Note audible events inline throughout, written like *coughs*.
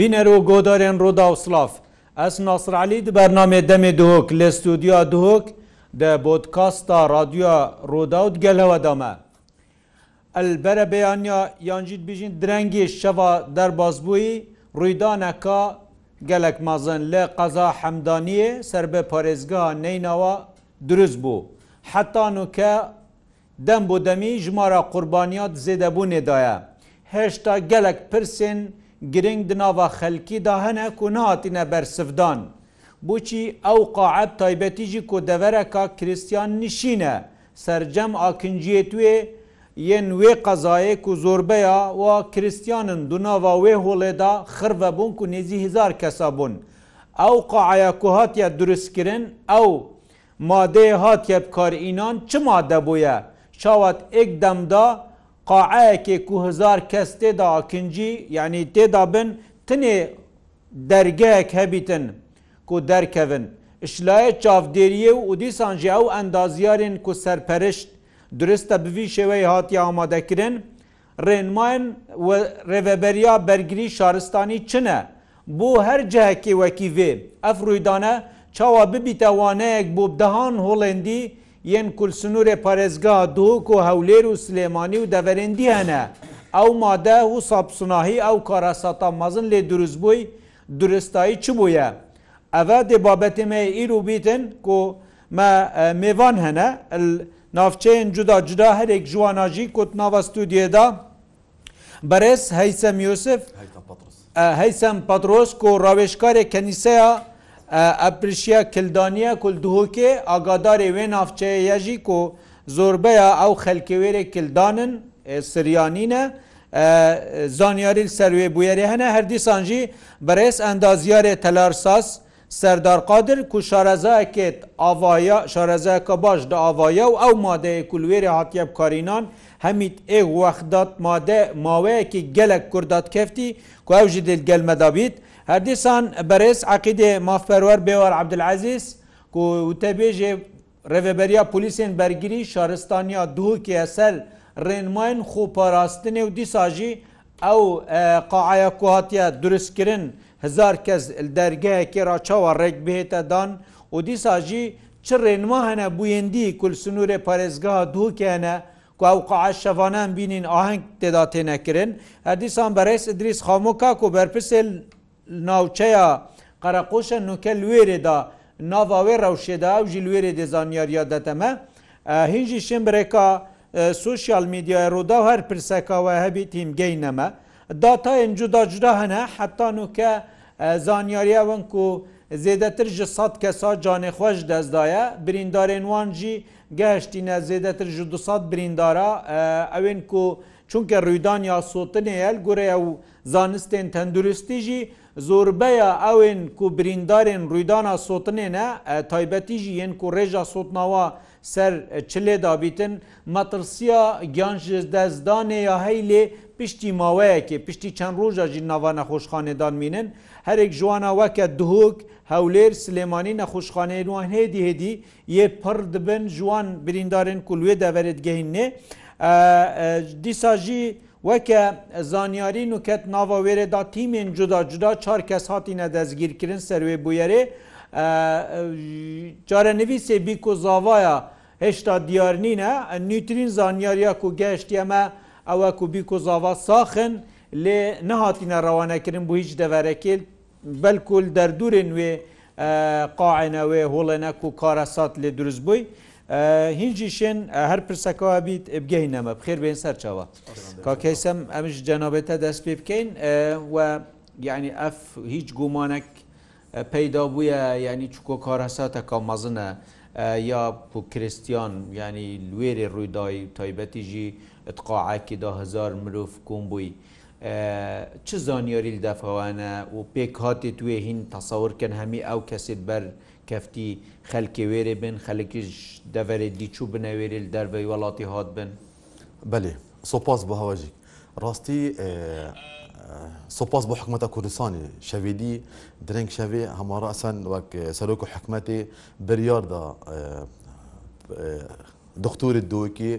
بینەرۆ گۆدارێن ڕۆدا و سلااف ئەس ناسرعلی دی بەرنامێ دەمێ دهۆک لە ستودیا دهۆک دە بۆتکاستا رادیۆ ڕۆدا و گەلەوەدامە. ئەلبەرە بەیانیا یانجیت بژین درەنگی شەوا دەربازبووی ڕوویدانەکە gelek mazin li qeza hemdaniyê serbe parêzgeha neynawa durist bû. Heta nuke dem bo demî ji mara qurbaniya zêdebûnê daye. Heşta gelek pirsên گرنگ di nava xelkî da hene ku nehatîne bersivdan. بچی ئەو قاعب تایبەتی jî ku devereka Kristiyan nişîne sercem akinciye tuê yên wê qezayê ku zorbeya wa Kristiyanin du nava wê holê da xirve bûn ku nêzî hizar kesa bûn. Ew qaaaya ku hatiye duristkirin ew madeyê hatiye bikarînan çima debûye çawat ek demda, قاعەیەکێک و هزار کەس تێدا کنجی یعنی تێدا بن تنێ دەرگەیەک هەبیتن کو دەرکەون شلایە چاودێریە و ئودیسان ژیا و ئەندازیارن کو سەرپەرشت درستە بوی شێوەی هاتی ئامادەکردن ڕێنماین ڕێڤەبەریا بەرگری شارستانی چنە بۆ هەر جەهکی وەکی وێ ئەف ڕوویدانە چاوا ببیتەوانەیەک بۆ دەهان هۆڵێندی yên kulsunurê parêzga dok û hewlêr û silêmanî û deverêndî hene ew made û sapsunahî ew karasata mezin lê duruzbûy duristayî çi bûye Ev dê babetê me îro bîtin ku me mêvan hene navçeyên cuda cuda herek jiwana jî kot nava stûdyê da berez heysem Yosef heysem Patros ku rawêşkarê keniseya ئەپرشیە کلدانە کولدهۆکێ ئاگادارێ وێ نافچەیە یەژی کۆ زۆربەیە ئەو خەلکەوێرە کلدانن سریانینە زانیاری سەروێ بویێری هەنە هەردیسانجی بەرێز ئەندازیارێ تەلارساس سەردارقادر کو شارەزەکێت ئاواە شارەزەکە باش دا ئاواە و ئەو مادەیە کولوێری هااتە بکارینان هەمیت ئێ وەخدات مادە ماوەیەکی گەلک کوردات کەفتی کو ئەو ژی دل گەلمەدابیت هەردیسان بەرز عقیدێ مافپەروەر بێوار عبدعزیز کو تەبێژێ ڕێڤبەریا پلیسên بەرگری شارستانیا دووکێ سەر ڕێنماین خۆپاراستنێ و دیساژی ئەو قاعە کوهاتە دروستکردن هزار کەس دەرگەیەکی راچاوە ڕێک بهێتە دان و دیساژی چ ڕێنما هەنە بویندی کولسنوورێ پارێزگا دووکێنە کو ئەو قاع شەوانان بینین ئاهنگ تێدا تێنەکردن هەدیسان بەرەیس دریس خامۆکا و بەرپسل ناوچەیە قەرەقۆشە نوکە لێرێدا ناواوێ ڕەوشێدا و ژی لێرێ دێزانیاریا دەتەمە هینجی شمبرێکا سوسیال میدیای ڕوودا و هەر پرسەکەوە هەبی تیم گەینەمە داتایەن جودا جودا هەنە حتا نوکە زانیاریە ون و زێدەتر ji سەد کەسا canêxweş dezdayە birîndarên wan jî gehştîne zêdetir ji dusat birîndara ewên ku çunke rûdan ya sotinê el gureya û زانستên tenduristî زۆربەیە ئەوێن کو بریندارên ڕوویدانا سوتنێنە تایبەتی jî yên ku rêja sotnawa ser çilê dabîtin metirsiya giyan ji dezdanê ya heylê piştî maweyekê piştî çend roja jî nava nexşxanedan mînin herek jiwana weke duhok hewlêr Silêmanî nexşxanên wan hêdî hêdî yê pir dibin jiwan birîndarên ku wê deverêt gehîn ne dîsa jî وەکە زانیاری نوکەت ناوە وێرێدا تیمێن جودا جودا چار کەس هاتیە دەستگیرکردن سەروێ بویێرێ چارە نویسێ بیکو زاوایە هێشتا دیارنینە نیوترین زانیاریە و گەشتیەمە ئەوە کو بیکو زاوا ساخن لێ نەهاتیە ڕەوانەکردن بۆ هیچ دەڤەرەکرد بەلکل دەردورن وێ قاعەوێ هوڵێنە و کارەسات لێ دروست بووی. هینجی شێن هەر پرسەکەەوە بیت بگەینەمە بخێر بێن سەرچەوە کاکەسم ئەمش جەنابێتە دەست پێ بکەین و یعنی ئەف هیچ گومانێک پەیدا بووە ینی چکۆ کارەساتە کامەزنە یا پوکرستیان ینی لێری ڕوویدای تایبەتیژی اتقاعکی داهزار مرۆڤ کۆم بووی. چ زانیاری دەفەوانە و پێک هاتی توێ هین تەسەورکن هەمی ئەو کەسێت بەر کەفتی خەلکی وێرێ بن خەلکیش دەڤێت دیچوو بنەوێرێ دەربەی وڵاتی هات بن بەێ سۆپاس بۆ هەواژیک ڕاستی سۆپاس بۆ حکومەتە کوردستانی شەویدی درنگ شەوێ هەمارە ئەسەن وەک سەرۆک و حکومەتی بریاردا دختورت دووەکی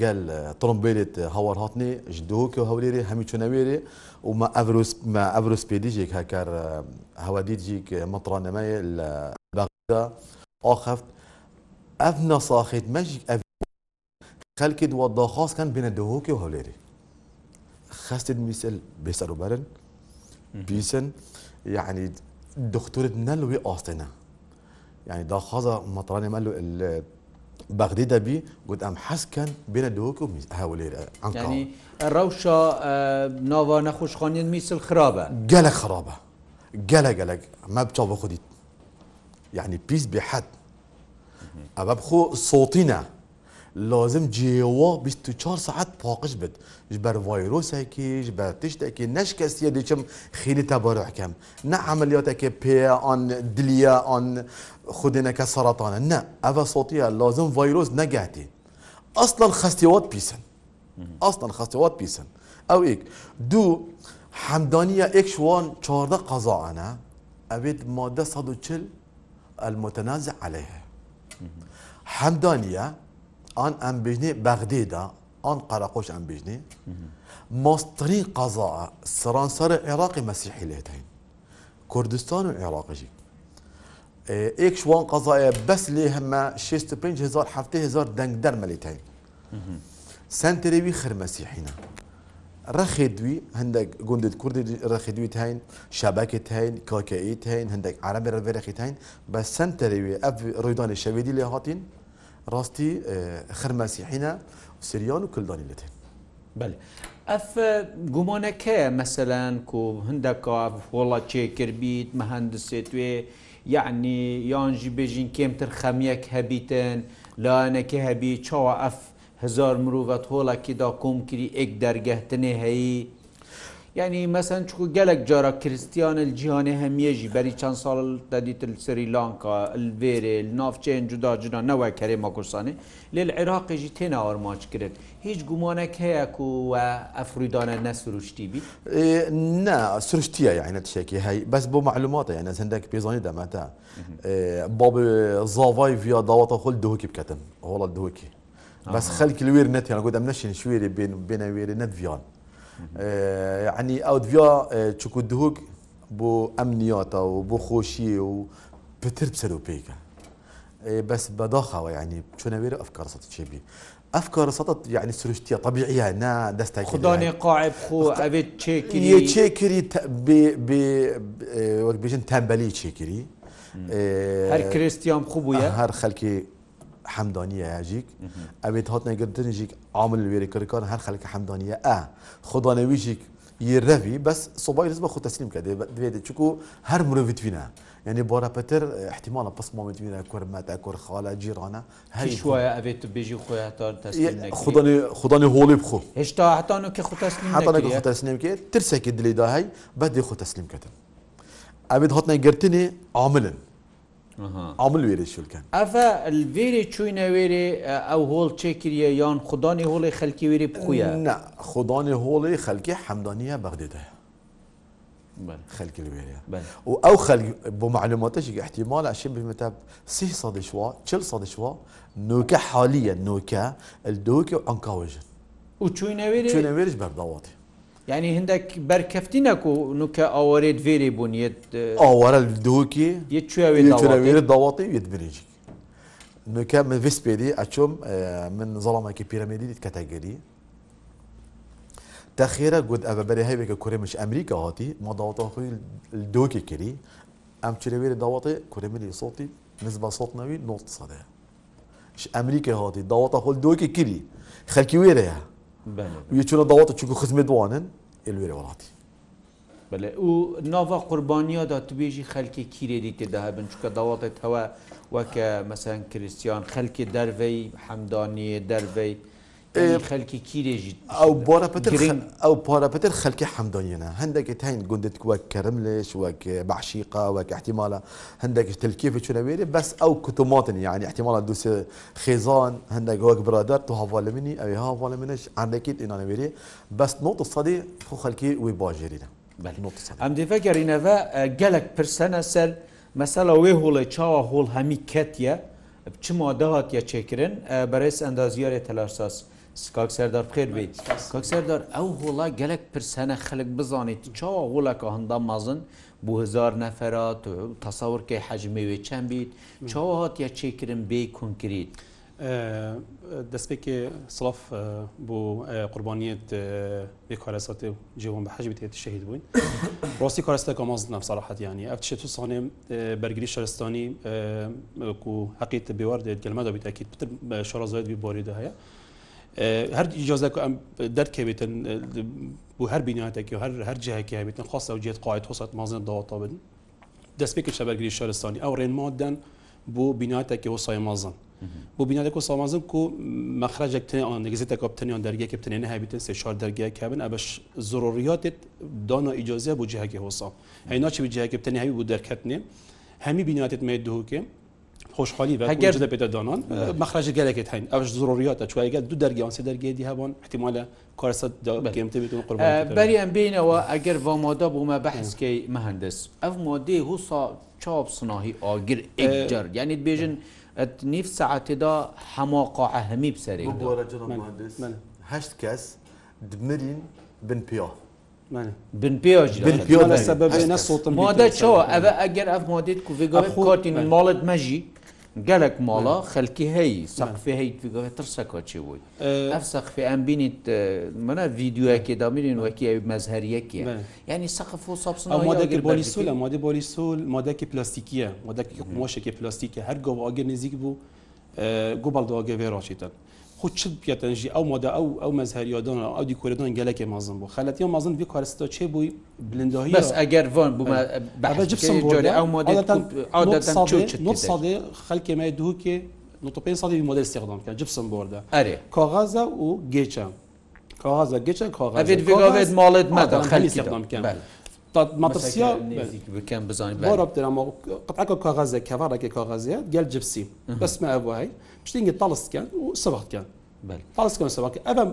گەل ترمبیلێت هەوار هاتنێ ji دوکە هەولێرێ هەمی چونەوێرێ و ئەڤروسپێدیژێک هەکار هەوادیجیک مەترانەمەیە لە آخفت اف نصاخت مجيك اف خلق دوا داخاص كان بين الدهوكي وهوليري خستد مثل بيسر وبرن بيسن يعني دكتور نلوي أصلنا يعني داخاز مطراني مالو بغداد بي قد ام حسكن بين الدوك وميز هاولير عنقا يعني الروشة آه نوفا نخوش خانين ميس الخرابة قلق خرابة قلق قلق ما بتشوف خديت یعنی پیس بحد ئەبە بخۆ سوتینە لازم جێوە 24 سعات پاقش بێت ji ber vayrosekî ji ber tiştekî neşkesiye diçim xîrî tebarkem ne emeliyatekê pê an diliye an xudineke saratane ne ev sotiye lazim vayros negehtî aslan xestiwat pîsin aslan xestiwat pîsin ew îk du hemdaniye ek şwan çarde qazane evê madde 140 المتنازع عليها حمدانية أن أنبجني بغدادة أن قراقوش أنبجني مصدري قضاء سرانسر عراقي مسيحي لهتين كردستان وعراق جي ایک شوان قضای بس لی همه شیست پنج هزار هفته هزار دنگ در ملیتین سنتری وی خیر مسیحینا ڕەخێ دوی هەندێک گوندت کوردی ڕەخی دوی تاین شاباکە تاین کاکەئی تاین هەندێک عربی ڕێرەخی تاین بە سنتەرەوێ ئەف ڕوویدانی شەوێدی لێ هاتین ڕاستی خرمەسیحینە سریان و کلدانی لێتێن بەێ ئەف گومانەکەە مەسەلەن و هەندەکە هۆڵە چێکردبیت مەهندسێ توێ یعنی یانژی بێژین کێمتر خەمیەک هەبیتن لاەنەکە هەبی چاوە ئەف هزار مرۆڤەت هۆڵێکیدا کۆمکری ئێک دەرگەهتنێ هەیە یعنی مەسەن چکو گەلک جارە کریسیانە جیهانێ هەمیێژی بەری چەند ساڵ دەدیتل سری لانکا الێرێ نافچەیان جودا جنا نەوە کەێمە کوردستانی لێل عێراقیژی تێنا ئەرمانچ کرد هیچ گومانێک هەیە و ئەفریدانە نەسروشتی بی نه سروشتیە یعنی تشێکی هەی بەس بۆ معلوماتە یعنی هەندێک پێزانانی دەمەتە باب زاوای ڤیا داواتە خۆل دهۆکی بکەتن هەڵات دهۆکی بەس خەلکی لێر نەتیان گۆدەم نەشین شوێری بێن و بێنە وێرە نەتڤیان عنی ئەو دویا چکو دووک بۆ ئەمنیاتە و بۆ خۆشیە و پتر بسەر و پێیکە بەس بەداخەوە ینی چۆنەوێرە ئەفکارسە چێبی افكار سطت يعني سرشتيه طبيعيه انا دستك خداني قاعب خو ابي تشيكري هي تشيكري ب ب وقت بيجن تنبلي تشيكري هر كريستيان خو بويا هر خلكي حەمدانیە یاژیک ئەوێت هات نەگرتنیژیک عامل وێری کردکان هەر خەلکە حەمدانیە ئە خدانەویژیک یێڕەوی بەس سوبای لەز بە خۆ تەسلیم کە دوێت چکو هەر مرۆڤتوینە یعنی بۆراپەتر احتیمالە پسمامتوینە کورمەتە کورخالە جیرانە هەر شوایە ئەوێت بێژی خۆیان خدانی هۆڵی بخۆ هێشتا هەتانکە خۆ تەسلیمکە ترسێکی دلیدا هەی بەدێ خۆ تەسلیمکەتن ئەوێت هاتنە گرتنی عاملن ئامل وێرە شلکەن ئەفە وێرە چوینە وێرێ ئەو هۆڵ چێکریە یان خوددانی هۆڵی خەلکی وێری بخویە خوددانی هۆڵی خەلکی حەمدانە بەغدێتە خەلکی لەوێرە و ئەو بۆ معلوماتەشی احتیمال عشین بمەتە سی سادشوا چل سادشوا نوکە حالیە نوکە دۆکە و ئەنکاوژن و چوینەوێری چوینەوێریش بەرداواتی ینی هەندێک بەرکەفتی نەکو نوکە ئەوەرێت vێری بوونیت ئاوارە دوکی یەکوێت داواتیێت برێژی نوکە من ویست پێدی ئەچۆم من زەڵامێکی پیرەمێدی دیت کەتەگەری تەخێرە گوت ئەە بەرە هەیەکە کوێمش ئەمریکا هاتی ماداواتەخۆی دۆکی کردی ئەم چرەوێرە داواتێ کوێمەلی سڵتی نزب سڵتنەوی 90 سەدە ئەمریکا هاتی داواتە خۆل دۆکی کردی خەکی وێرەیە یەچونە داواتە چکو خزمێت دوانن ئێلوێرە وڵاتی بەێ و ناوا قوربانیادا توێژی خەلکی کیرێری تێدا هەبن چکە داواتێت هەوە وەکە مەسەن کریسیان خەلکی دەرڤەی حەمدانیە دەرڤەی خەلکی کیرێژی ئەو بۆرەپتر ئەو پۆرەپتر خەلکی حەمدۆنیە هەندێکی تاین گوندت وەک کەرم لێش وەک بەعشیقا وەک احتیمالە هەندێک تلکی بچونەوێری بەس ئەو کتتوماتن یعنی احتیمالە دووسێ خێزان هەندێک وەک برادر تو هاواە منی ئەوێ هاواە منش عندێکیت ئینانەوێری بەس نۆ سەدی خۆ خەلکی وی باژێریە ئەم دیفەگەڕینەوە گەلک پرسەنە سەر مەسەلا وێ هۆڵی چاوە هۆڵ هەمی کەتە بچما داهاتە چێکردن بەرەس ئەندازیارێ تەلارساس. کاک سەردار بخێر بێ کاک سەردار ئەو هۆڵا گەلک پرسەنە خەلک بزانیت چاوە غوڵەکە هەندا مازن بۆ هزار نەفرات تەساورکەی حەجمەوێ چەند بیت چاوە هاتیە چێکردن بێ کنکریت. دەستپێکی سڵاف بۆ قوربانیت بێکارەساتی جیێوان بە حەجبی تێت شەهید بووین *coughs* ڕاستی کارستەکە مازنە سااحەتیانی ئەف تو سانێ بەرگری شارستانی و حەقیت بێوار دێت گەلمەدا بیتەکییت پتر شارازایت بیباریدا هەیە هەر ئیجازەکە ئەم دەرکەوێتن بۆ هەر بیناتێکی هەر هەر جیهکیابێتن خۆستە و جێت قایت هۆست مازن داواتە بدن دەستپێکی شەبەرگری شارستانی ئەو ڕێنمادەن بۆ بیناتێکی وە سای مازن بۆ بیناتێک و سامازن و مەخراجێک نگزێتەکە بتنیان دەرگەکە بتنێن هەبیتن سێ چوار دەرگای کابن ئەبش زۆڕیاتێت دانا ئیجازە بۆ جیهکی هۆسا هەیناچی جیهکی بتنی هەوی بۆ دەرکەتنێ هەمی بیناتێت مێ دووکێ خۆشحالی بەگەر پێدە دانان مەخراج گەلێکت هەین ئەوش زۆڕیاتە چوایگە دوو دەرگیان سێ دەرگێدی هەبن احتیممالە کارسە بێتون قڕ بەری ئەم بینەوە ئەگەر ڤۆمۆدا بوومە بەحسکەی مەهندس ئەف مۆدەی هوسا چاپ سناهی ئاگر ئجر یعنی بێژن نیف ساعتدا هەماقا هەمی بسەری هەشت کەس دمرین بن پیا. بن پێژ مادە چەوە ئەە ئەگەر ئەف مادێت کوڤێگەڵ خۆتین ماڵت مەژی gelek mala xelkî heyî seqfê hey tu tirsekaçê wî ev seqfê em binît min vîdyoekê da mirîn wekî ev mezheriyekê yanî seqf û sapsin madekir bolîsol madê bolîsol madekê plastikiye madekê moşekê plastike her gov agir nêzik bû gobal dagevê raşîtan خود چ بێتەنژی ئەو مۆدا ئەو ئەو مەزهریادان ئەو دیکۆردان گەلێکی مازن بوو خەلەتی مازن بی کارستا چێ بووی بلندهی بەس ئەگەر ڤۆن بوو ساڵێ خەلکێ مای دووکێ نوتۆپی ساڵی مۆدل استخدام کرد جبسم بردە ئەرێ کاغازە و گێچە کاغازە گێچە کاغازێت ماڵێت مەدا خەلی استخدام کرد. مەترسیە بکەم بزانین بۆرەرەمە قەتەکە کاغازە کەڤارەکە کاغازەیە گەل جپسی بەسمە ئەوواهی پشتینگە تەڵستکەن و سەباتکەن پاسکەم سەواکە ئەە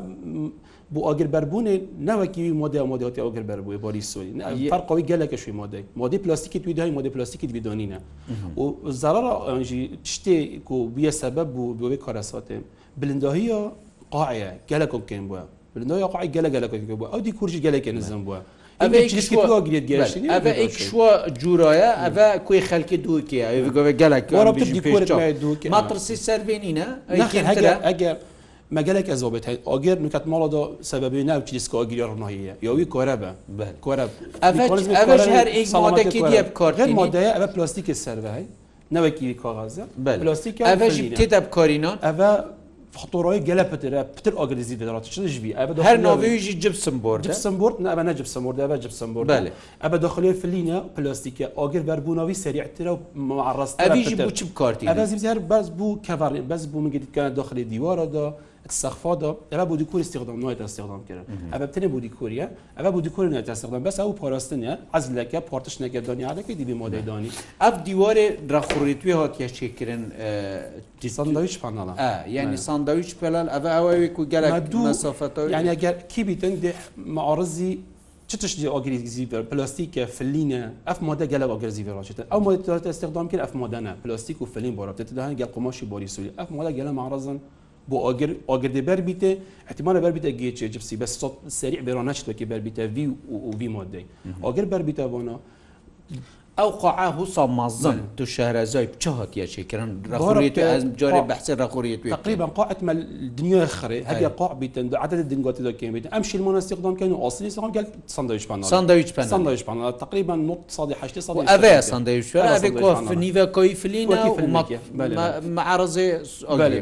بۆ ئەگربەربوونێ نەوەکی مۆدی مۆدیاتی ئەوگربەربووی بۆری سووری فەرقەوەی گەلەکەشوی مۆدەی مۆدی پلاستیکی توی دای مۆدی پلاستیکی بیدۆنینە و زەرەرە ئەنجی شتێک و بیە سەبە بوو بۆی کارەساتێ بلنداهیە قاعە گەلەکم بکەین بووە بلندای قاعی گەلە گەلەکەی بووە ئەو دی کورجی گەلەکە نزم بووە شووە جوورایە ئەە کوێ خەلکی دووکیە گەلک ماترسی سەربێنینە ئەگەر مەگەلێک ئەزۆ بێت ئۆگەر نکات ماڵەدا سەبەبی ناو چیسکۆ ئەگیری ڕناهیە یاوی کۆرەبە کۆرە هەرێکی دیە بکارێت مادەیە ئەە پلاستیکی سەرەی نەوەکی کاغازە پلاستیک ئەە تێدا بکارینان ئەە faktörayı gele petir, petir agrizi de rahat çıkış bir. Ebe Her naviyeji cipsim borda. Cipsim bord, ne ebe ne cipsim borda, ebe cipsim borda. Bale. Ebe dakhiliye filine plastike, agir ber bu navi seri'tir ve muarrastır. Ebeji bu çip kartı. Ebe zibzer bez bu kevar, bez bu mengedit kana dakhiliye divara da. استخفاض اما بودی کور استخدام نویت استخدام کرد اما بتنه بودی کوریه اما بودی کور نویت استخدام بس او پاراستنه از لکه پارتش نگه دانی علی که دی به ماده دانی اف دیوار رخوریتوی هات یا چک کردن ساندویچ پانالا اه یعنی ساندویچ پلال اوا اوی کو گلک مسافت یعنی اگر کی بیتن معارضی چتش دي اوغريزيفر بلاستيك فلينه اف ماده قال اوغريزيفر راشد او ماده استخدام كل اف ماده بلاستيك وفلين بورا بتتدهن قال قماشي بوريسولي اف ماده قال معرضا بۆ ئاگردی بەربیتێ ئەتیمانە بەربیتە گێچێ جپسی بە سەری بێرانەشتەکی بەربیتە وی و وی مادەی ئاگر بەربیتە بۆنا ئەو قاع هوسا مازن تو شارەزای بچە هاتیە شێکردن ڕخوریت جارێ بەحسە ڕخوریت تقریبا قاعت ما الدنيا خري هذه قاع بيتن عدد الدنقات اللي كان بيتن امشي المناسق قدام كانوا اصلي صار قال ساندويتش بان ساندويتش بان ساندويتش بان تقريبا نط صادي حشتي صادي افا ساندويتش افي كوف نيفا كويفلينا مع رزي بلي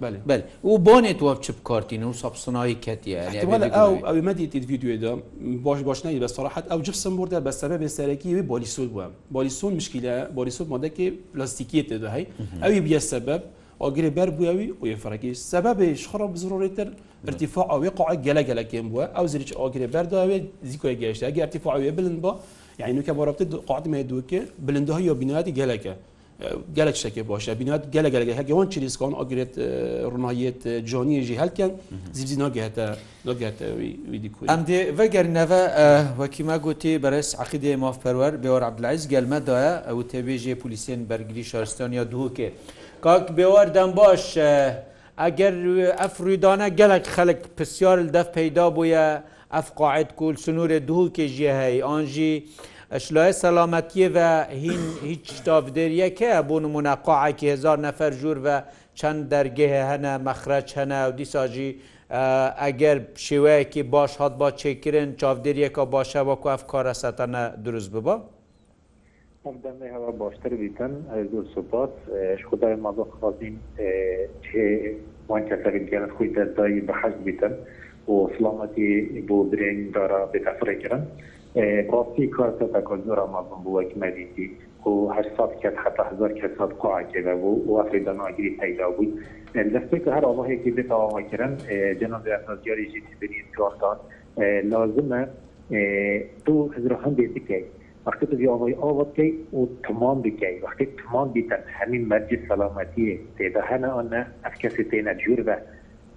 بلي بلي وبوني توف تشب كارتين وصاب صناعي كاتي يعني او او مديت الفيديو ده باش باش ناي بس صراحه او جسم برده بس سبب السلكي بوليسود سبب باريسون مشكله باريسون مادكي بلاستيكيه تدهي او يبيا السبب اجري بر بوي ويفرقي السبب ايش خرب بزروريتر ارتفاع او وقع جلا جلا كيم بو او زريج اجري بر داوي زيكو جاش اجي ارتفاع وي بلند بو يعني نو كبربت قاعده ما يدوك بلندها يا بنات جلاكه gelek şeke başa binat gelek gelek hek yon çiriskan agret runayet caniye jî helken zibzi nagehte nagehte wî diku em dê veger neve wekî me gotê beres eqidê mafperwer bewar Abdeliz gelme daye ew tebê jê polîsên bergirî şaristaniya duhokê Kak bewar dem baş eger efrûdane gelek xelek pisyar def peyda bûye ev qaet kul sunûrê duhokê jî hey an jî ئەشلای سەلامەتیە və هین هیچ شتافدێریەکە بۆ نمونە قاعکی هزار نەفەر ژوور və چەند دەرگێ هەنە مەخرەج هەنە و دیساژی ئەگەر شێوەیەکی باش هات با چێکردن چاودێریەکە باشە وەکو ئەف کارە سەتەنە دروست ببە. دەمێ هەوا باشتر دیتن زۆر سوپاس خدای مازۆ خازین وان کەسەکە گەنت خۆی دەدایی بە حەز بیتن و سلامەتی بۆ برێن دارا بێتەفرێکردن. راستی کارتا که زور آمازون بو وک مدیدی و هر سات کت حتی هزار کت سات قاعه که و و افریدان آگیری پیدا بود دسته که هر آواه که بیتا آواه کرن جناب اتنازیاری جیتی بینید کارتان لازمه تو هزرهان بیتی که وقتی تو آوای آواد که و تمام بکی وقتی تمام بیتن همین مرج سلامتی تیده هنه آنه افکسی تینه جور به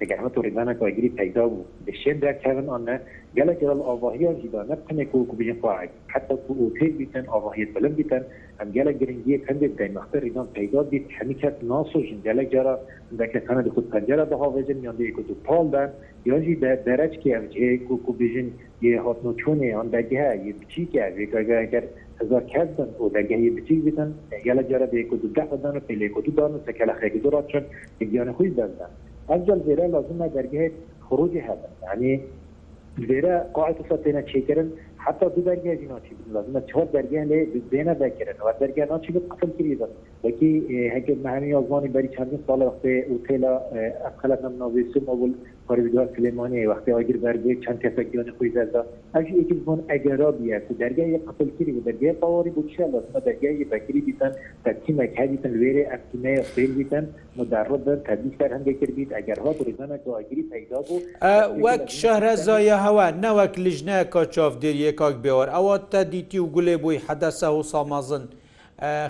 دەگەحمت و ڕێبانەکەگیری پەیدا بوو دەشێن داکەون ئەە گەلک گەڵ ئاواهیان جیدانە پنێک و بژین خواعد حتا و پێ بیتن ئاواهیت بلم بیتن ئەم گەلە گرنگیە کەندێک دەیمەختە ریدان پەیدا بیت هەمیکەت ناسۆژن گەلە جارا دەکەکانە دەخود پەنجرە دەهاوێژن یان دەیکوت و پاڵدان یانجی دەرەجکی ئەمجەیە و بژین یه هاتنو چونه یان دەگەهە یه بچیکە وێگەگەگەر هزار کردن و دەگەهی بچیک بیتن گەلە جارە دەیکوت و دەخدان و پێلێکوت و دان و سەکەلە خێکی دوڕات چون یگیانە خوی بەندن انجل زيرا لازم درجه خروج هذا يعني زيرا قاعد تصدينا تشيكرن حتى دو درجه جناتي لازم تشوف درجه لي بينا ذاكرن ودرجه ناتي بقتل كريزا لكي هيك مهني يزماني بري كان صالح وقت وتيلا اقل من نوزي سمو پاریدا سلیمانی وقتی اگر برگه چند تفکیان خوی زده اجو ایکی بون اگرا بیه که درگه یه قتل کری و درگه قواری بود چه لازمه درگه یه بکری بیتن تکی مکه بیتن ویره افتینه خیل بیتن مدرب در تبیش در هنگه کر بیت اگرها بریزانه که اگری پیدا بود وک شهر زای هوا نه وک لجنه که چاف دیر یکاک بیار اوات تا دیتی و گله بوی حدثه و سامازن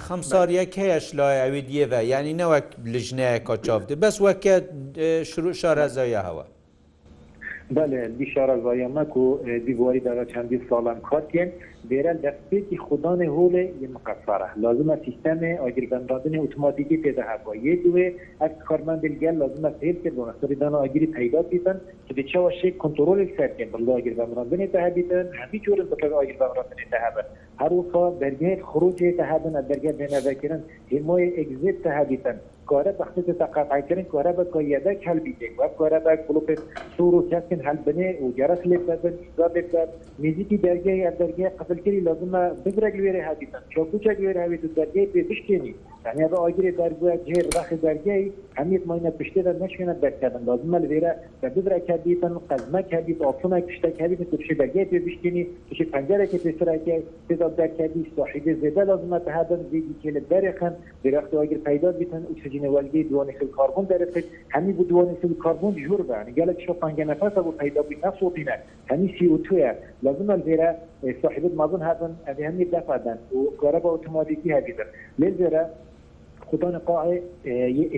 خەمساریەک هەیەش لای ئەوی دیێە ینی نەوەک لژنەیە کۆچافدە بەس وەکە شروع شارەزایە هەوە بله بیشار زایمک و دیواری در چندی سالان کاتین دیره دستی که خودان هول مقصره لازم سیستم آگیرگان دادن اتوماتیکی پیدا هوا یه دوه از کارمند گل لازم سیر که دو نصر دانا آگیری پیدا بیتن که به چه وشه کنترول سر کن بلده آگیرگان دادن تهبیتن همی جور بکر آگیرگان دادن تهبیتن هەروخە بەرگێت خروجێتە هابن بەرگە بێنەڤەکردن هیمۆی ئەگزیت تە هەبیتن کارە بەختی تەقاعکردن کارە بە کۆیەدە هەلبیین وە کارە بە گلوپێت سوور و کەسکن هەلبنێ و گەرەس لێ بەبن نزیکی دەرگای ئەدەرگێ قەتلکردی لازمە ببرە لێرە هاتیتن چۆکوچە لێرە هاوێت دەرگای پێ بشتێنی تەنیا بە ئاگیری دەرگوە جێر بەخی دەرگای هەمیت ماینە پشتێدا نشوێنە بەرکردن لازمە لێرە بە ببرە کردیتن قەزمە کردی ئاپونە پشتە کردی تشی دەرگای پێ بشتێنی تشی پەنجەرێکی پێسرەکەی پێدا دەرکردی ساحیدە زێدە لازمە هەدەن زیدی کێ لە بەرەخن درەخت ئاگر پیدا بیتن و دینه ولگی دوانی سیل کاربون درست همی بود دوانی سیل کاربون جور بان گلک شو پنگ نفس ابو پیدا بود نفس و دینه همی سی او تو لازم الزیره صاحب مازن هذن هذه همی دفع دن و کاربا اتوماتیکی هبیدن لزیره خدان قاعه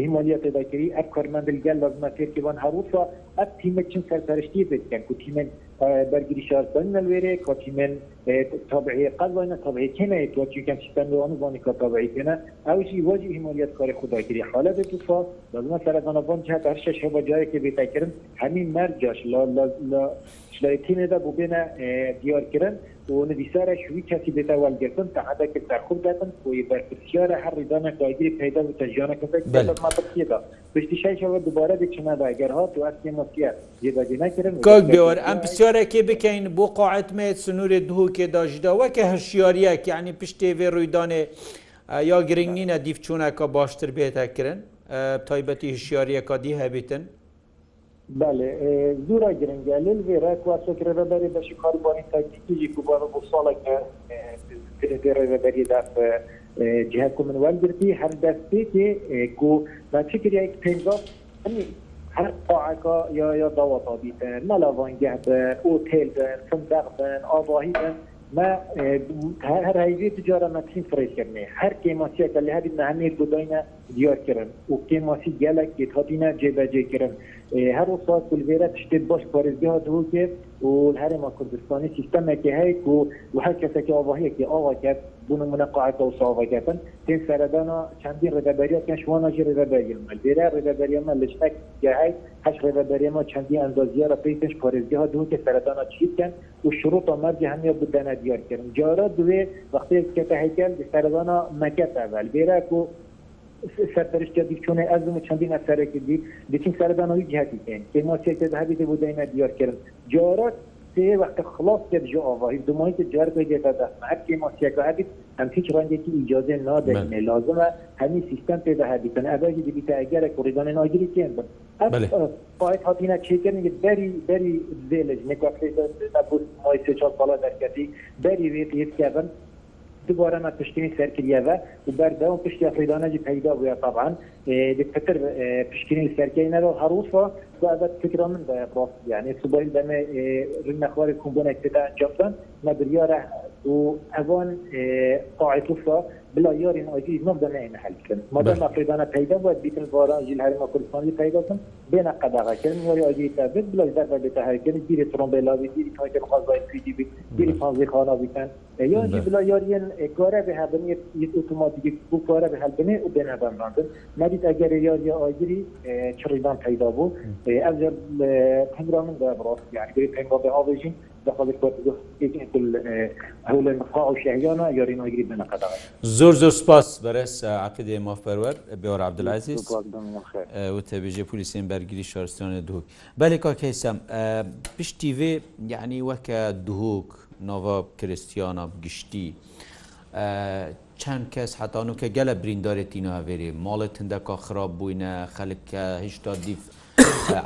همالیه پیدا کری اب کارمند لگل لازم تیر که وان هروسا اب تیمه چن سرپرشتی بکن که تیمه برگری شارتن نلویره کاتی من طبعی قد وانا طبعی کنه تو چی کم شپن وانو وانی که طبعی کنه او چی واجی حمایت کار خدا کری حالت تو فا لازم سر بان چه هر شش هوا جایی که بیتا کرن همین مرجاش لا لا لا شلایتینه دا بو بینه دیار کرن و دیسارە شوی کەسی بێتەوال گەتن تەعادە کرد در خوب دەتن بۆی بەرپسیارە هەر ڕیدانە داگیری پیدا و تەژیانە کەسەماتەدا پشتی شەوە دوبارە بچنە داگەر هات و ئەستی مسیە جێدادی نکردن کاک بێوەر ئەم پرسیارێکی بکەین بۆ قاعتمێت سنووری دووکێ داژداوە کە هەشیاریەکی ینی پشتێوێ ڕوویدانێ یا گرنگ نینە دیفچوونەکە باشتر بێتەکردن تایبەتی هشیاریەکە دی هەبیتن بله زورا گرنگه للوی را کوا سکر را بری بشی کار بانی تاکتیکی که بانو بسالا که در را بری دفت جهه کمن وال گردی هر دستی که کو ما چکر یک پنجاب هر قاعکا یا یا دواتا بیتن ملا وانگه بن اوتیل بن فندق بن آباهی بن ما هر هیوی تجاره ما تیم فریش کرنه هر کیماسیه کلی هر نهمی بوداینا دیارکردن وکتی ماسی گەلک هاتیە جێبەجێکردن هەر ساز بێرە تشتێ باش پارێزگە هاتوکێ و هەرێمە کوردستانی سیستەمێکی هەیە و و هەر کەسێکی ئاواهەیەکی ئاواکات بوون منەقاعەتە و ساواگەتن تێ سەردانا چەندی ڕێدەبەریەکە شوانەژی ڕێدەبەریمە لێرە ڕێدەبەریمە لە شتێک گەهەی هەش ڕێدەبەریمە چەندی ئەندازیارە پێی پێش پارێزگە هاتوو کە سەردانا چیتکەن و شروط مەرجی هەمیە بدەنە دیارکردن جارە دوێ وقتی کەتە هەیکل سەردانا مەکەت ئەول بێرە و سەرپەرشتە دیچونە ئەزم چەندین ئەسەرێکی دیچین سەردانەوەی جهتی کێما سێتە هەبیێ بودەینە دیارکردن جارات سه وقت خلاص کرد جو آواهی دومایی که جار به دیتا دست هر که ما سیکا هبید هم هیچ رنگی که اجازه نادهینه لازم همین سیستم پیدا هبید کنه اگر که دیتا اگر کوریدان ناگیری که بود پایت هاتی نه چه کنه بری بری زیلج نکو اکلیتا بود مای سه چار سالا درکتی بری ویت یت کردن دوباره ما پشتینی سرکریه و و بردام پشتی افریدانه جی پیدا بویا طبعا دکتر پشتینی سرکریه نرو هروس و و ابد فکر من به راست یعنی صبح دم رن خوار کنبونه کتا انجام ما بریاره و اوان قاعد بلا یاری ناجی نم دنه این حل کن ما دم اقیدانه پیدا بود بیتن وارا جیل هر ما کلسانی پیدا کن بین قدقه کن واری آجی تابد بلا در بلا تهر کن دیری ترمبه لاوی دیری کن که خواست باید پیدی بی دیری فانزی خانا بی کن یا جی بلا یاری کاره به هبنی یه اوتوماتیک بو کاره به هبنی و بین هبن راندن ندید اگر یاری آجیری چریدان پیدا بو از پنگرامن در براست یعنی بری پنگا به آویجین زۆر زۆر سپاس بەرەس عقیدێ مافەرەر بێوە عبدلازیز وتەبێژێ پلیسیین بەرگری شارستانە دووک بەێ کاکەسم پشتی وێ یعنی وەکە دووک نۆڤ کرستیانە گشتی چەند کەس حتان و کە گەلە بریندارێتی ناوێری ماڵت هەندەکە خراپ بووینە خەلکە هشتا دیف.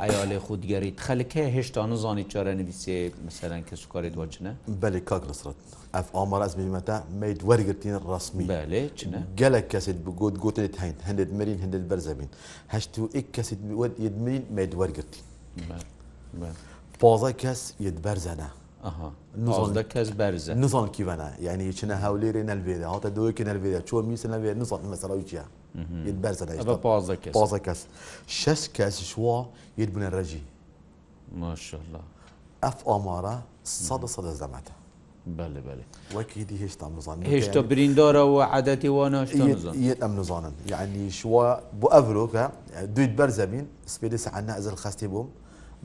ئایالێ خود گەریت خەلکە هێشتا نزانی چارە نویسێ مثلەن کە سوکاری دوچنە بەێ کاک نسرەت ئەف ئاماراز میمەتە مید وەرگرتین ڕسمی بەێ چنە گەلک کەسێت بگوت گوتێت هەند هەندێت مرین هەندێت بەرزەبین هەشت و ئیک کەسێت یدمرین مید وەرگرتین پازە کەس یدبەرزەنە کەس بەرزە نزان کیوانە یعنی چنە هەولێرێ نەلبێدا هاتە دوۆکی نەلبێدا چۆ میسە نەبێ نزان مەسەراوی چیە بەرزە کەس شەس کەسیش وا یت بنە ڕەژی ماشله ئەف ئامارە سە سەدە زەمەتە بله بله وەکی دی هێشتا مزان هێشتا بریندارەوە عادەتی وانەیت ئەم نزانن یعنی شووا بۆ ئەڤۆکە دویت بەرزەبین سپێدە سەعنا ئەزل خستی بووم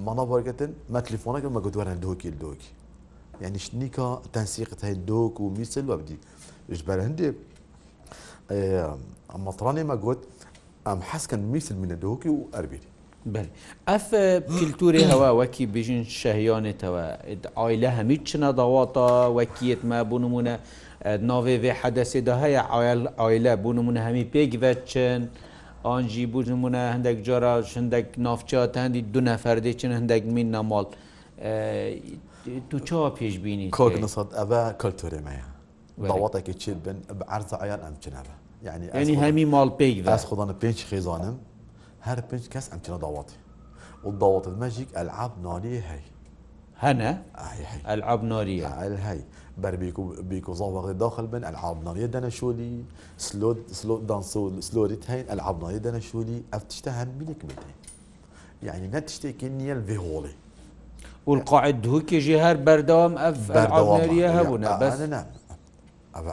مەڵا بەرگتن مە تلیفۆنەکە مەگووتوەرە دۆکی دۆکی يعني شنيكا تنسيق هاي دوك وميسل وابدي جبال هندي مطراني ما قلت ام حسكن ميسل من دوكي واربيري بله اف کلتوری هوا وکی بیژن شهیان توا عائله همیت چنا دواتا وکیت ما بونمونه ناوی و حدثی ده های عائله بونمونه همی پیگ وچن آنجی بونمونه هندک جارا هندک نافچات هندی دو نفر دی چن هندک مین نمال تو چاوە پێشببینی کۆگنسەد ئەبە کەلتورێمەیە باواتێکی چێت بن بە عرزە ئایان ئەم چنەبە یعنی ئەنی هەمی ماڵ پێی دەست خۆدانە پێنج خێزانم هەر پێنج کەس ئەم چنە داواتی والضوات الماجيك العاب ناريه هي هنا هي العاب ناريه هي بر بيكو بيكو زوغ داخل بن العاب ناريه دنا شولي سلوت سلوت دانسو سلوريت هي العاب ناريه دنا شولي افتشتها هم بلك يعني نتشتكي نيال في هولي والقاعد هوكيجي هر بەردەوام ئەف عێریە هەبوون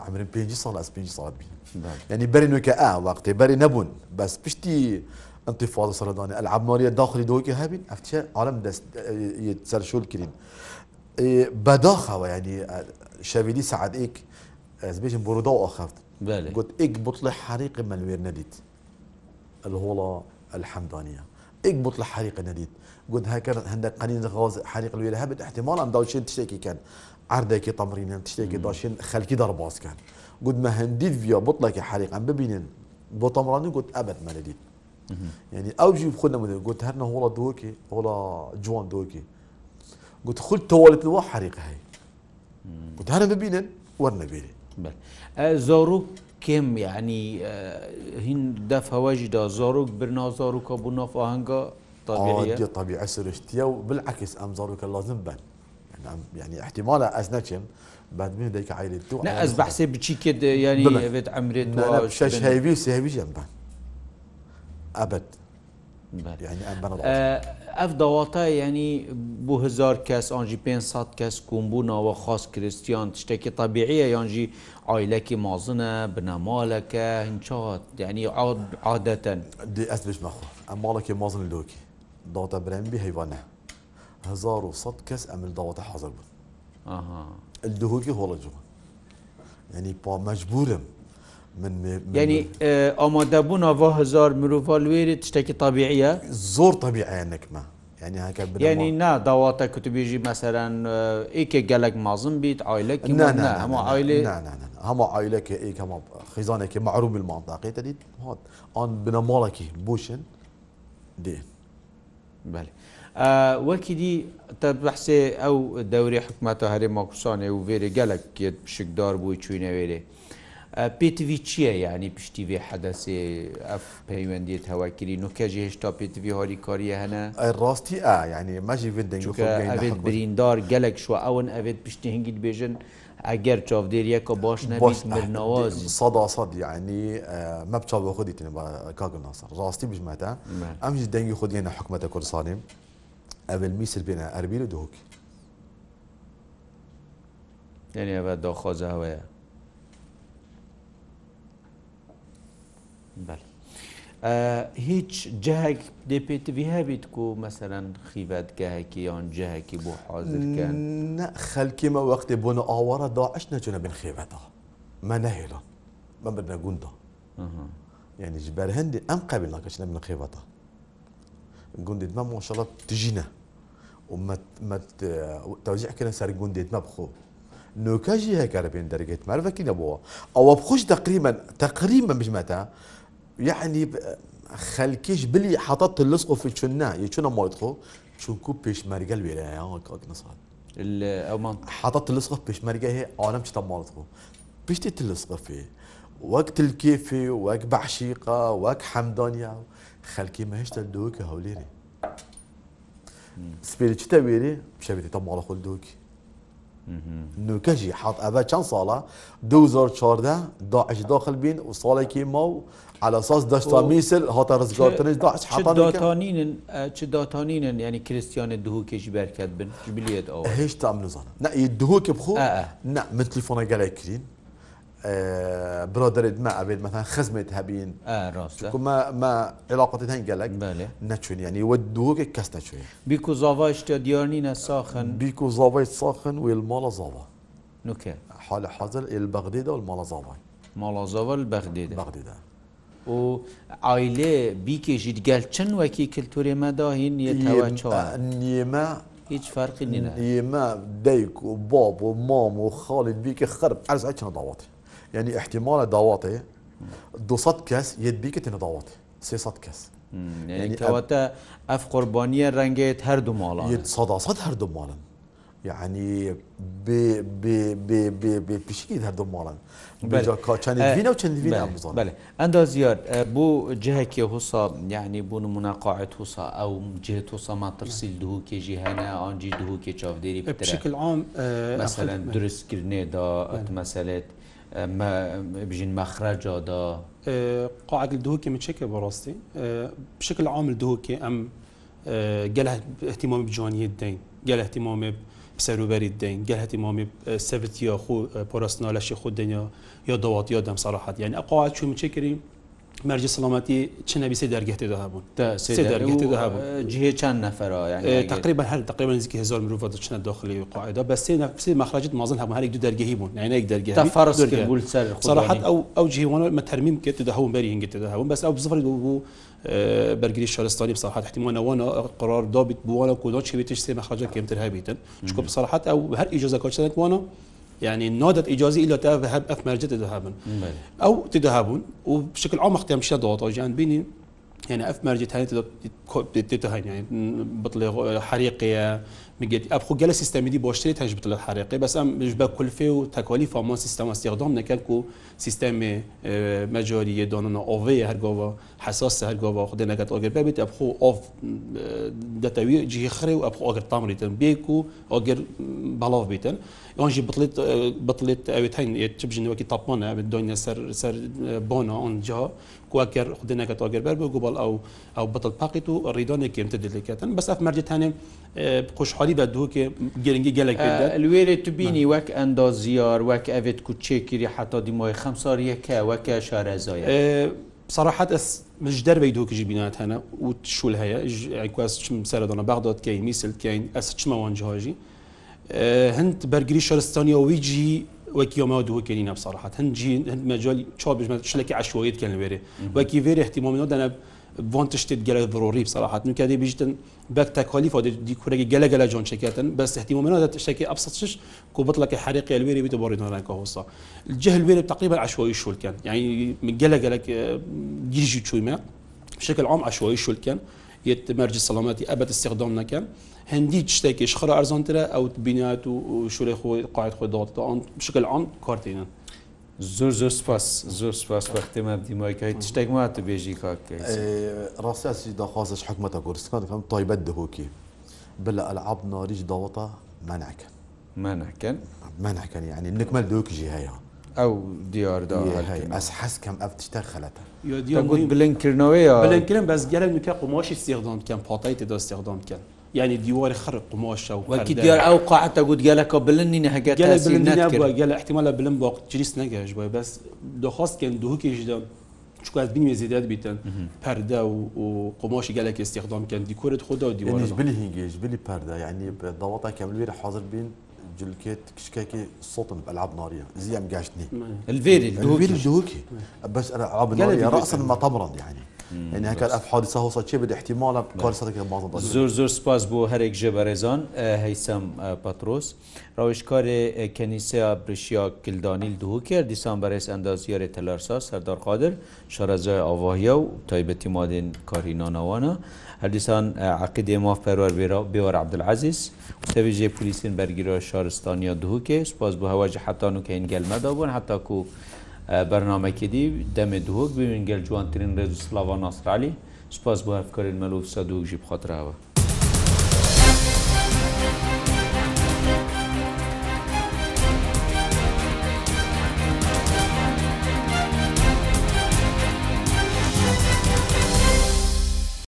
ئەمرن پێ ساڵ ئەس پێ ساڵ بین ینی بەری نوکە ئا وقتی بەری نەبوون بەس پشتی انتفاض سەردانی العماریە داخلی دۆکی هەبین ئەفتە عالم دەست سەرشول کردین بەداخەوە ینی شەویلی سعادێک ئەزبێژم بڕدا و ئاخەفت گوت ئیک بطلە حریقی مەلوێر نەدیت الهۆڵە الحەمدانە ئیک بطلە حریقی نەدیت قد هكذا عندك قليل غاز حريق الولاية هبت احتمال أن داشين تشتكي كان عردك تمرين تشتكي داشين خلكي درباز كان قد ما هنديد فيا بطلك حريق أم ببينن بو تمراني قد أبد ما نديد يعني أو جيب خدنا مدير قلت هرنا هولا دوكي هولا جوان دوكي قلت خل توالت نوا حريق هاي قلت هرنا ببينن ورنا بيني زارو کێم یعنی هین دەف هەوەژیدا زۆرک برنازار و کە بوو نافاهنگگە طبيعية دي طبيعة سرشتية وبالعكس أم زاروك لازم بان يعني, يعني احتمال أزنكم بعد من ديك عائلة تو لا أز بحسي بشي كده يعني أبد عمري تو شش هيبي سهيبي جنب بان أبد بان. يعني أم بنا ئەف داواتای ینی بۆ هزار کەس ئاژی 500 کەس کومبوونا و خاص کریسیان تشتێکی تابیعە یانجی ئایلەکی مازنە بنەمالەکە هنچات یعنی عادەتەن ئەس بژمەخوا ئەم ماڵێکی مازن لۆکی داوەتە برەمبی حیوانە هزار و سەد کەس ئەمل داوەتە حەزر بوون الدهوکی هۆڵەجوون یعنی پا مەجبورم من ینی ئامادەبوونا بۆ هزار مرۆڤ لێری تشتێکی تابیعە زۆر تابیعە نەکمە ینی هەکە ینی نا داواتە کتتوبێژی مەسەرەن ئیکێ گەلک مازم بیت ئایلێکی هەمە ئایلێ هەمە ئایلەکە ئیک هەمە خیزانێکی مەعروب المانتاقی دەدیت هات ئان بنەماڵێکی بوشن دێن وەکیدی بەحسێ ئەو دەوری حکومەتە هەرێ ماکوسانێ و وێرە گەلک کێت پشکدار بووی چوینەوێرێ. پێتوی چییە ینی پشتی بێ حەدەسێ ئەف پەیوەندیت هەواکری نوکەژی هێشتا پێتوی هۆریکاریە هەنا ڕاستی ئا ینی مەژی ودەنگێت بریندار گەلک شووە ئەوەن ئەوێت پشتی هەنگیت بێژن ئەگەر چاودێریەکە باش نەبیست مرنەوەزی سەدا سەد یعنی مە بچاو بە خودی تێنە کاگو ناسر ڕاستی بژمەتە ئەمیش دەنگی خودیێنە حکوومەتە کوردستانی ئەل میسر بێنە ئەربی لە دۆکی یعنی ئەوە داخوازە هەوەیە بەێ هیچ جەهێک دەپێتوی هەبیت و مەسەرەن خیبەتگاهێکی یان جەهێکی بۆ حازرکەن خەلکیمە وەختی بۆنە ئاوارە داعش نەچونە بن خێبەتە مە نەهێڵان مە بنەگوندا یعنی ji berhendê em qebil nakeçine min xêvata. Gundê me maşala dijîne tewzih kirin ser gundê me bixo. Nöke jî hekar bên dergêt mervekî nebû. Ewa xş teqî min teqî min bijme te یعنی خەلکیش بلی حتا تلسق في الجنة يجونا ما يدخو چونكو پێشمەرگە لێرە نسات ئەومان حتا تلسق پێشمەرگە هەیە ئالم چتا ما يدخو پشتی تلسق فێ وەک تلکێفێ وەک بەحشیقا وەک حەمدانیا خەلکی مەهشتا دوکە هەولێرێ سپێری چتە وێرێ پیشەوێتی تا ماڵە خۆل دوکی نوکەژی حات ئەە چەند ساڵە دو زۆر چاردە داعش داخل بین و ساڵێکی ما و علىساس دەشتا میسل هاتە ڕزگارتنش دااتانین چ داتانینن ینی کریسیانە دووکێکی بەرکات بن جبیلێت ئەو هێشتا نزانم نە دووکە بخۆ نە من تلیفۆنە گەلێک کرین برادرت ما ابيت مثلا خزمت هبين اه راست ما ما علاقتي هين قالك نتشون يعني ودوك كاس نتشون بيكو زافا اشتديارنين ساخن بيكو زافا ساخن والمالا زافا نوكي حال حاضر البغداد والمالا زافا مالا زافا البغداد بغداد و عائله بيكي جد قال چن وكي كلتوري مداهين يتواچا نيما هیچ فرقی نیست. یه ما دیک و باب و مام و خالد بی که خرب عرض عیش نداوتی. يعني احتمال الدواطي 200 كاس يدبيك تنضاوات 300 كاس يعني كواتا اف قربانيه رنگيت هر دو مالان يتصدا صد هر دو مالان يعني ب ب ب ب ب بشكل هر دو مالان بجا كان فينا وكان فينا مزان بله اندازيار بو جهك هوسا يعني بو مناقعه هوسا او جهه هوسا ما ترسل دهو كي جهنا انجي دهو كي تشاف ديري بترا بشكل عام مثلا درس كرني دا مساله بژین مەخرەجادا قاعد الدهوكي من شكل براستي بشكل عام الدهوكي أم قال اهتمام بجوانية الدين قال اهتمام بسروبري الدين قال اهتمام بسبت يا خو براسنا لشي خو الدنيا يا دوات يا دم صراحة يعني قاعد شو من شكري مەرجی سلامەتی چ نەبیسی دەرگێتی داهابوون دەرگێتی داهابوون جیه چند نفر تقریبا هەر تقریبا نزیکی هزار مرۆڤ دەچنە داخلی قاعدا بە سێ نفسی مەخراجت مازن هەم هەرێک دو دەرگەهی بوون نەیەک دەرگە سەرحەت ئەو ئەو جیوانە مە تەرمیم کرد داهون بەری هنگێتی داهابوون بەس ئەو بزفری بوو بەرگری شارستانی بصراحات احتمالەوەە قرار دابیت بووانە کۆدا چێتش سێ مەخراجە کەمتر هەبیتن چکۆ بصراحات ئەو هەر ئیجازە کۆچەنێت وانە يعني نادت اجازه الى تذهب اف مرجع تذهبن او تذهبون وبشكل عام وقت مشى ضغط يعني بيني يعني اف مرجع ثاني تتهن يعني بطل حريقيه مجد اب خو جلس سيستم دي باشتري تهج بطل الحريقي بس ام مش بكلفه وتكاليف ما سيستم استخدام نكلكو سيستم مجاري دانونا اوفي هرغوا حساس هرغوا خد نكت اوجر بيت اب خو اوف دتاوي جي خري واب خو اوجر تامريتن بيكو اوجر بلاف بيتن ئەوژی بڵێت بڵێت ئەوێت هەین چبژینەوەکی تاپۆنە دۆینە سەر سەر بۆنە ئەوجا کواکەر خودێنەکە تۆگەربەر بۆ گوبڵ ئەو ئەو بتڵ پاقیت و ڕیدۆنێکی ئەمتە دلێکەتن بەس ئەف مەرجتانێ خوشحالی بە دووکێ گرنگی گەلێک لێرێ تو بینی وەک ئەندا زیار وەک ئەوێت کوچێکیری حتا دیمای خەم ساریەکە وەکە شارەزایە بصراحة مش دربي دوك جي بينات هنا وتشو لها عكواس شم سردنا بغداد كاين ميسل كاين اس شما وانجهاجي هەند بەرگری شارستانیەوەی جی وەکیۆمەوە دووەکەنی نەبسەڕحات هەندجی هەند مەجۆل چابژمە شلەکی عشوەیت کەن وێرێ وەکی وێرە احتیمامەوە دەنە بۆن تشتێت گەلە ڕۆری بسەراحات نوکە دەی بژتن بەک تەکالیفا دیکورێکی گەلە گەلە جۆن شکێتن بەس احتیمامەوە دە تشتێکی ئەفسەش کوبطڵەکە حریقی الوێری بیتە بۆڕی نۆرانکە هۆسا الجهل وێرە تقریبا عشوەی شولکەن یعنی گەلە گەلە گیژی چویمە بشكل عام عشوائي شو كان مەرج سەڵامەتی ئەبەت استخدام نەکەن هەندی شتێکیش خڕ ئەرزانترە ئەوت بینات و شوورە خۆی قاعد خۆی داڵتە ئەان شکل ئەان کارتێنن. زۆر زۆر سپاس زۆر سپاس بەختێمە دیمایکای شتێک ماتە بێژی کاکە ڕاستی داخوازش حکومەتە کوردستان دەکەم تایبەت دەهۆکی بلە ئەلعاب ناریش داوەتە منعکەن منعکەن منعکەن یعنی نکمە دۆکیژی هەیە ئەو دیاردا ئەس حەسکەم ئەف تشتە خەلەتە گوت بلندکردنەوەەیە بلندکردن بەس گەرە نوکە قماشی سێغدان بکەن پاتای تێدا سێغدان بکەن یعنی دیوار خرق قماشە وەکی دیار ئەو قاعتە گوت گەلەکە بلندی نەهگەت گەل احتیمالە بلند بۆ جریس نەگەش بۆ بەس دۆخواستکەن دووکیشدا چکو از بینی زیدات بیتن پرده و قماش گلک استخدام کن دیکورت خدا دیوار بلی هنگیش بلی پرده یعنی ضوابط کامل حاضر بین جلكيت كشكاكي صوت العاب ناريه زي ما قاشتني الفيل الدوكي الدوكي بس انا العاب ناريه راسا ما تمرض يعني یعنی هەکار ئەف حادیسا هۆسا چێ بدە احتیمالە کارسەکە باز زۆر زۆر سپاس بۆ هەرێک ژێبەرێزان هەیسەم پاتۆس ڕاوشکارێ کەنیسەیە برشیا کلدانیل دووکر دیسان بەرەس ئەندازیارێ تەلەرسا سەردار قادر شارەزای ئاواهیا و تایبەتی مادێن کاری نانەوانە هەردیسان عقیدێ ماف پەروەر بێرا بێوەرە عبدعازیز وتەوی ژێ پلیسین بەرگیرۆ شارستانیا دووکێ سپاس بۆ هەواجی حتان و کەین گەلمەدا بوون حتاکو بەرنمەکەدی دەمێ دووەک ببین گەل جوانترین ڕێز سلاوان ئاسترالی سپاس بۆ هەفکارین مەلوف سەدوک ژی بخاتراوە